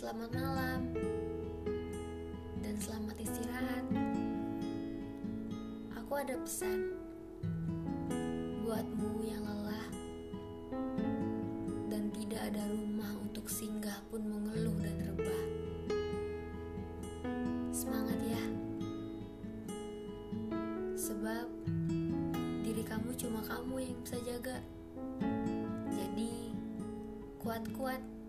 selamat malam, dan selamat istirahat. Aku ada pesan buatmu yang lelah dan tidak ada rumah untuk singgah pun mengeluh dan rebah. Semangat ya, sebab diri kamu cuma kamu yang bisa jaga. Jadi, kuat-kuat.